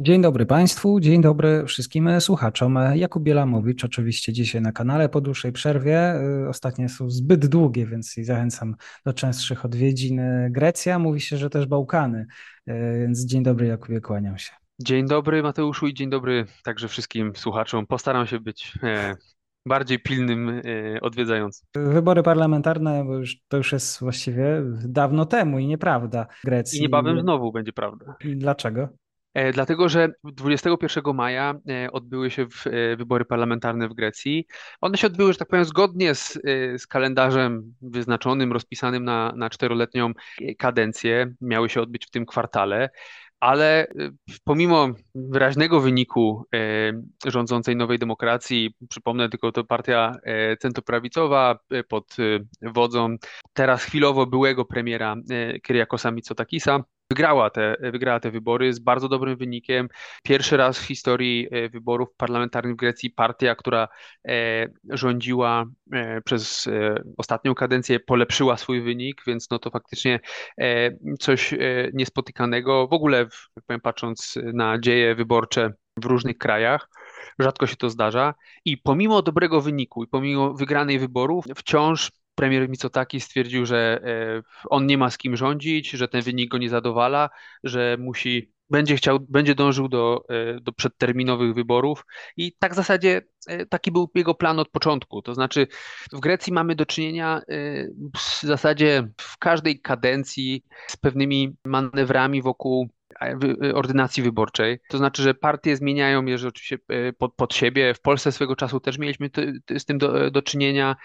Dzień dobry Państwu, dzień dobry wszystkim słuchaczom. Jakub Bielamowicz, oczywiście dzisiaj na kanale po dłuższej przerwie. Ostatnie są zbyt długie, więc zachęcam do częstszych odwiedzin. Grecja, mówi się, że też Bałkany, więc dzień dobry Jakubie, kłaniam się. Dzień dobry Mateuszu i dzień dobry także wszystkim słuchaczom. Postaram się być e, bardziej pilnym e, odwiedzającym. Wybory parlamentarne, bo już, to już jest właściwie dawno temu i nieprawda Grecji. I niebawem znowu będzie prawda. I dlaczego? E, dlatego, że 21 maja e, odbyły się e, wybory parlamentarne w Grecji. One się odbyły, że tak powiem, zgodnie z, z kalendarzem wyznaczonym, rozpisanym na, na czteroletnią kadencję. Miały się odbyć w tym kwartale ale pomimo wyraźnego wyniku rządzącej Nowej Demokracji, przypomnę tylko to partia centroprawicowa pod wodzą teraz chwilowo byłego premiera Kyriakosa Mitsotakisa, wygrała te, wygrała te wybory z bardzo dobrym wynikiem. Pierwszy raz w historii e, wyborów parlamentarnych w Grecji partia, która e, rządziła e, przez ostatnią kadencję, polepszyła swój wynik, więc no to faktycznie coś niespotykanego. W ogóle, jak powiem, patrząc na dzieje wyborcze w różnych krajach, rzadko się to zdarza. I pomimo dobrego wyniku i pomimo wygranej wyborów, wciąż premier Micotaki stwierdził, że e, on nie ma z kim rządzić, że ten wynik go nie zadowala, że musi będzie chciał, będzie dążył do, e, do przedterminowych wyborów i tak w zasadzie e, taki był jego plan od początku. To znaczy w Grecji mamy do czynienia w zasadzie w każdej kadencji z pewnymi manewrami wokół ordynacji wyborczej. To znaczy, że partie zmieniają je oczywiście pod, pod siebie. W Polsce swego czasu też mieliśmy z tym do, do czynienia.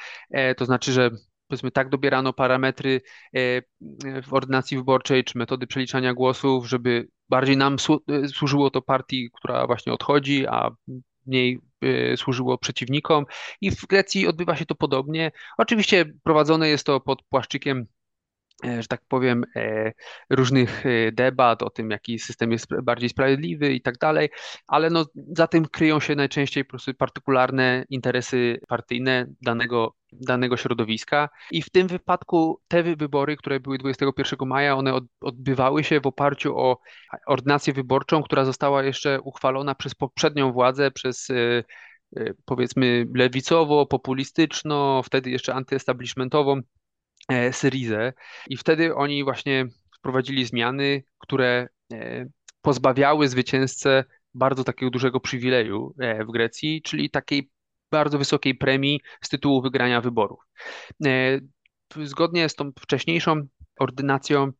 To znaczy, że powiedzmy tak dobierano parametry e, w ordynacji wyborczej czy metody przeliczania głosów, żeby bardziej nam e, służyło to partii, która właśnie odchodzi, a mniej e, służyło przeciwnikom. I w Grecji odbywa się to podobnie. Oczywiście prowadzone jest to pod płaszczykiem E, że tak powiem, e, różnych e, debat o tym, jaki system jest bardziej sprawiedliwy i tak dalej, ale no, za tym kryją się najczęściej po prostu partykularne interesy partyjne danego, danego środowiska. I w tym wypadku te wybory, które były 21 maja, one odbywały się w oparciu o ordynację wyborczą, która została jeszcze uchwalona przez poprzednią władzę, przez powiedzmy lewicowo, populistyczno, wtedy jeszcze antyestablishmentową E, Syrizę i wtedy oni właśnie wprowadzili zmiany, które e, pozbawiały zwycięzcę bardzo takiego dużego przywileju e, w Grecji, czyli takiej bardzo wysokiej premii z tytułu wygrania wyborów. Zgodnie z tą wcześniejszą ordynacją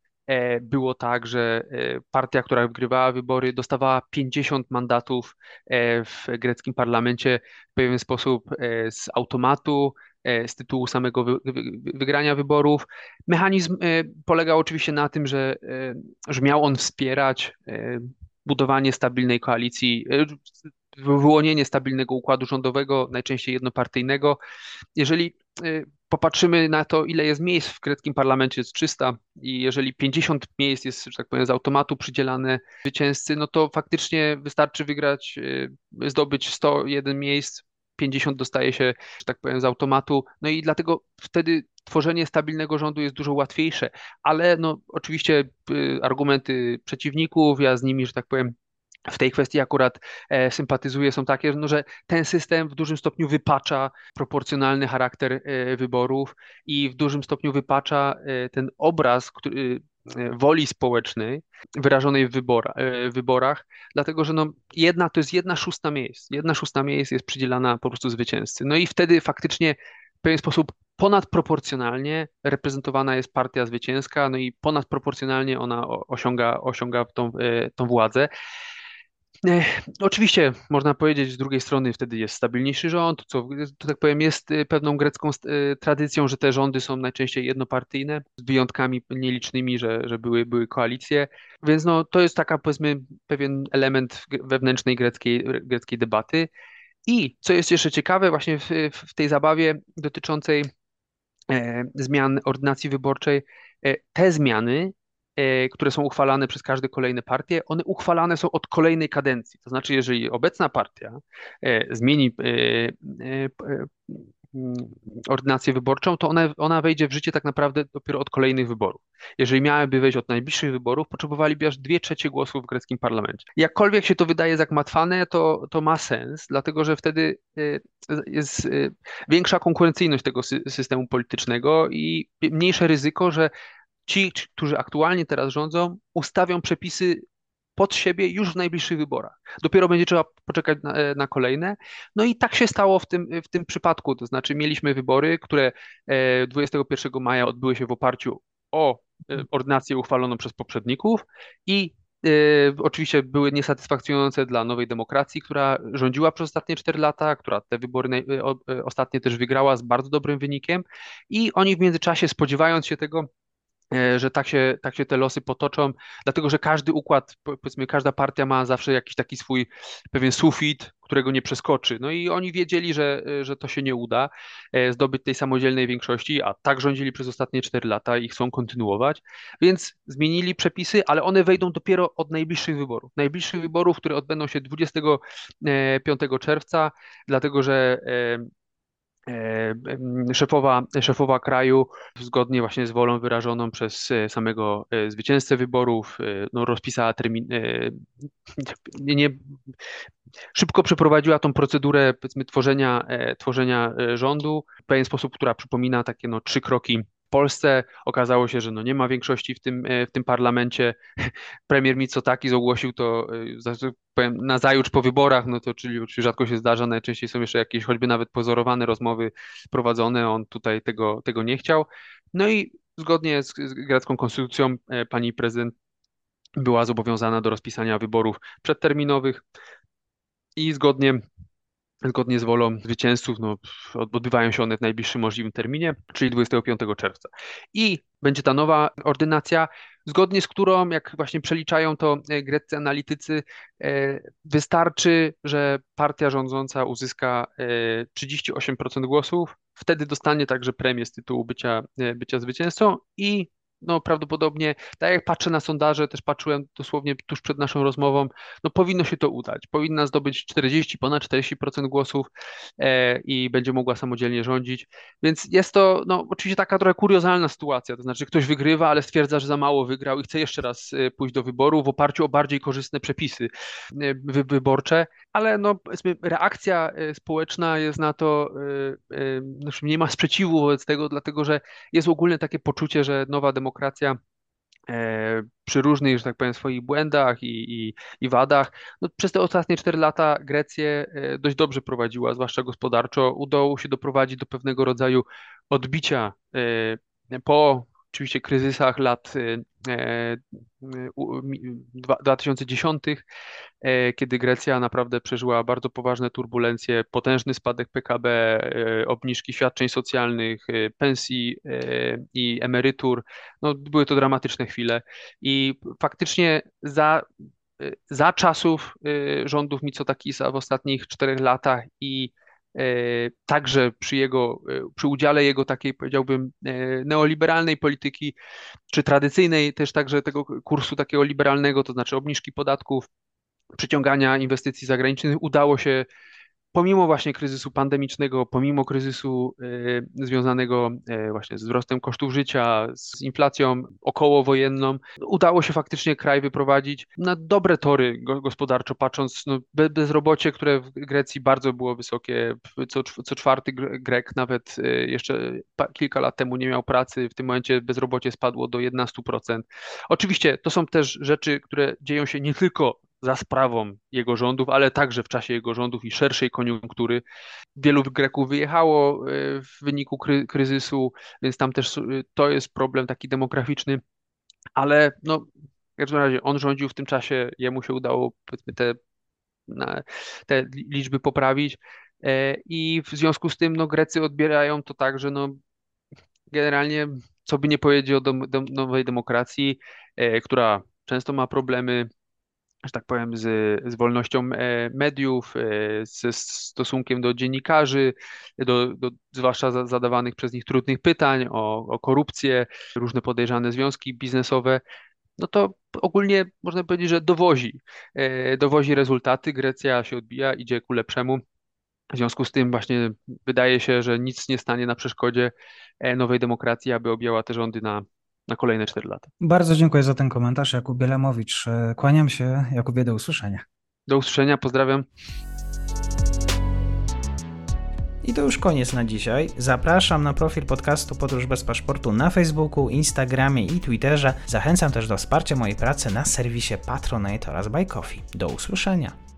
było tak, że partia, która wygrywała wybory, dostawała 50 mandatów w greckim parlamencie w pewien sposób z automatu, E, z tytułu samego wy, wy, wygrania wyborów. Mechanizm e, polegał oczywiście na tym, że, e, że miał on wspierać budowanie stabilnej koalicji, wyłonienie stabilnego układu rządowego, najczęściej jednopartyjnego. Jeżeli popatrzymy na to, ile jest miejsc w greckim parlamencie, jest 300 i jeżeli 50 miejsc jest, że tak powiem, z automatu przydzielane zwycięzcy, no to faktycznie wystarczy wygrać, zdobyć 101 miejsc 50 dostaje się, że tak powiem, z automatu. No i dlatego wtedy tworzenie stabilnego rządu jest dużo łatwiejsze, ale no oczywiście y, argumenty przeciwników, ja z nimi, że tak powiem, w tej kwestii akurat e, sympatyzuję, są takie, no, że ten system w dużym stopniu wypacza proporcjonalny charakter e, wyborów i w dużym stopniu wypacza e, ten obraz, który, E, woli społecznej wyrażonej w, wybora, e, w wyborach, dlatego że no jedna to jest jedna szósta miejsc. Jedna szósta miejsc jest przydzielana po prostu zwycięzcy. No i wtedy faktycznie w pewien sposób ponadproporcjonalnie reprezentowana jest partia zwycięska, no i ponadproporcjonalnie ona osiąga, osiąga tą, e, tą władzę. Oczywiście można powiedzieć, z drugiej strony wtedy jest stabilniejszy rząd, co, to tak powiem, jest e, pewną grecką e, tradycją, że te rządy są najczęściej jednopartyjne, z wyjątkami nielicznymi, że, że były, były koalicje, więc no, to jest taka powiedzmy pewien element wewnętrznej greckiej, greckiej debaty. I co jest jeszcze ciekawe właśnie w, w tej zabawie dotyczącej e, zmian ordynacji wyborczej, e, te zmiany które są uchwalane przez każde kolejne partie, one uchwalane są od kolejnej kadencji. To znaczy, jeżeli obecna partia e, zmieni e, mm, ordynację wyborczą, to ona, ona wejdzie w życie tak naprawdę dopiero od kolejnych wyborów. Jeżeli miałyby wejść od najbliższych wyborów, potrzebowaliby aż dwie trzecie głosów w greckim parlamencie. Jakkolwiek się to wydaje zagmatwane, to, to ma sens, dlatego że wtedy jest większa konkurencyjność tego systemu politycznego i mniejsze ryzyko, że ci, którzy aktualnie teraz rządzą, ustawią przepisy pod siebie już w najbliższych wyborach. Dopiero będzie trzeba poczekać na, e, na, kolejne. No i tak się stało w tym, w tym przypadku. To znaczy, mieliśmy wybory, które 21 e, maja odbyły się w oparciu o e, ordynację uchwaloną przez poprzedników i oczywiście były niesatysfakcjonujące dla nowej demokracji, która rządziła przez ostatnie 4 lata, która te wybory ostatnie też wygrała z bardzo dobrym wynikiem i oni w międzyczasie spodziewając się tego że tak się, tak się te losy potoczą, dlatego że każdy układ, powiedzmy, każda partia ma zawsze jakiś taki swój pewien sufit, którego nie przeskoczy. No i oni wiedzieli, że, że to się nie uda e, zdobyć tej samodzielnej większości, a tak rządzili przez ostatnie 4 lata i chcą kontynuować, więc zmienili przepisy, ale one wejdą dopiero od najbliższych wyborów. Najbliższych wyborów, które odbędą się 25 czerwca, dlatego że E, szefowa, szefowa kraju, zgodnie właśnie z wolą wyrażoną przez e, samego e, zwycięzcę wyborów, no, rozpisała termin, nie, nie, szybko przeprowadziła tą procedurę tworzenia, tworzenia rządu w pewien sposób, która przypomina takie no, trzy kroki Polsce. Okazało się, że no nie ma większości w tym, w tym parlamencie. Premier Mitsotakis ogłosił to powiem, na zajutrz po wyborach, no to czyli rzadko się zdarza, najczęściej są jeszcze jakieś choćby nawet pozorowane rozmowy prowadzone, on tutaj tego, tego nie chciał. No i zgodnie z, z grecką konstytucją e, pani prezydent była zobowiązana do rozpisania wyborów przedterminowych i zgodnie zgodnie z wolą zwycięzców, no, odbywają się one w najbliższym możliwym terminie, czyli 25 czerwca. I będzie ta nowa ordynacja, zgodnie z którą, jak właśnie przeliczają to e, greccy analitycy, e, wystarczy, że partia rządząca uzyska 38% e, głosów, wtedy dostanie także premię z tytułu bycia, bycia zwycięzcą i no prawdopodobnie, tak jak patrzę na sondaże, też patrzyłem dosłownie tuż przed naszą rozmową, no powinno się to udać. Powinna zdobyć 40, ponad 40% głosów e, i będzie mogła samodzielnie rządzić. Więc jest to no, oczywiście taka trochę kuriozalna sytuacja, to znaczy ktoś wygrywa, ale stwierdza, że za mało wygrał i chce jeszcze raz e, pójść do wyboru w oparciu o bardziej korzystne przepisy e, wy, wyborcze, ale no, reakcja e, społeczna jest na to, znaczy nie ma sprzeciwu wobec tego, dlatego że jest ogólne takie poczucie, że nowa demokracja demokracja e, przy różnych, że tak powiem, swoich błędach i, i, i wadach, no, przez te ostatnie 4 lata Grecję e, dość dobrze prowadziła, zwłaszcza gospodarczo. Udało się doprowadzić do pewnego rodzaju odbicia e, po oczywiście kryzysach lat 2010, e, kiedy Grecja naprawdę przeżyła bardzo poważne turbulencje, potężny spadek PKB, e, obniżki świadczeń socjalnych, e, pensji i emerytur. No, były to dramatyczne chwile i faktycznie za za czasów rządów Mitsotakisa w ostatnich czterech latach i E, także przy jego, e, przy udziale jego takiej, powiedziałbym, e, neoliberalnej polityki, czy tradycyjnej też także tego kursu takiego liberalnego, to znaczy obniżki podatków, przyciągania inwestycji zagranicznych, udało się pomimo właśnie kryzysu pandemicznego, pomimo kryzysu y, związanego y, właśnie z wzrostem kosztów życia, z inflacją okołowojenną, udało się faktycznie kraj wyprowadzić na dobre tory gospodarczo, patrząc no, bezrobocie, które w Grecji bardzo było wysokie, co, co czwarty Grek nawet y, jeszcze kilka lat temu nie miał pracy, w tym momencie bezrobocie spadło do 11%. Oczywiście to są też rzeczy, które dzieją się nie tylko za sprawą jego rządów, ale także w czasie jego rządów i szerszej koniunktury. Wielu Greków wyjechało e, w wyniku kry kryzysu, więc tam też e, to jest problem taki demograficzny, ale no, w każdym razie on rządził w tym czasie, jemu się udało powiedzmy te te liczby poprawić. I w związku z tym no, Grecy odbierają to tak, że no, generalnie co by nie powiedzieć o dom, dom, nowej demokracji, która często ma problemy że tak powiem, z, z wolnością e, mediów, e, ze stosunkiem do dziennikarzy, do, do zwłaszcza zadawanych przez nich trudnych pytań o, o korupcję, różne podejrzane związki biznesowe, no to ogólnie można powiedzieć, że dowozi, e, dowozi rezultaty. Grecja się odbija, idzie ku lepszemu. W związku z tym właśnie wydaje się, że nic nie stanie na przeszkodzie nowej demokracji, aby objęła te rządy na, na kolejne 4 lata. Bardzo dziękuję za ten komentarz, Jakub Bielamowicz. E, kłaniam się, Jakubie, do usłyszenia. Do usłyszenia, pozdrawiam. I to już koniec na dzisiaj. Zapraszam na profil podcastu Podróż bez paszportu na Facebooku, Instagramie i Twitterze. Zachęcam też do wsparcia mojej pracy na serwisie Patronite oraz Buy Coffee. Do usłyszenia.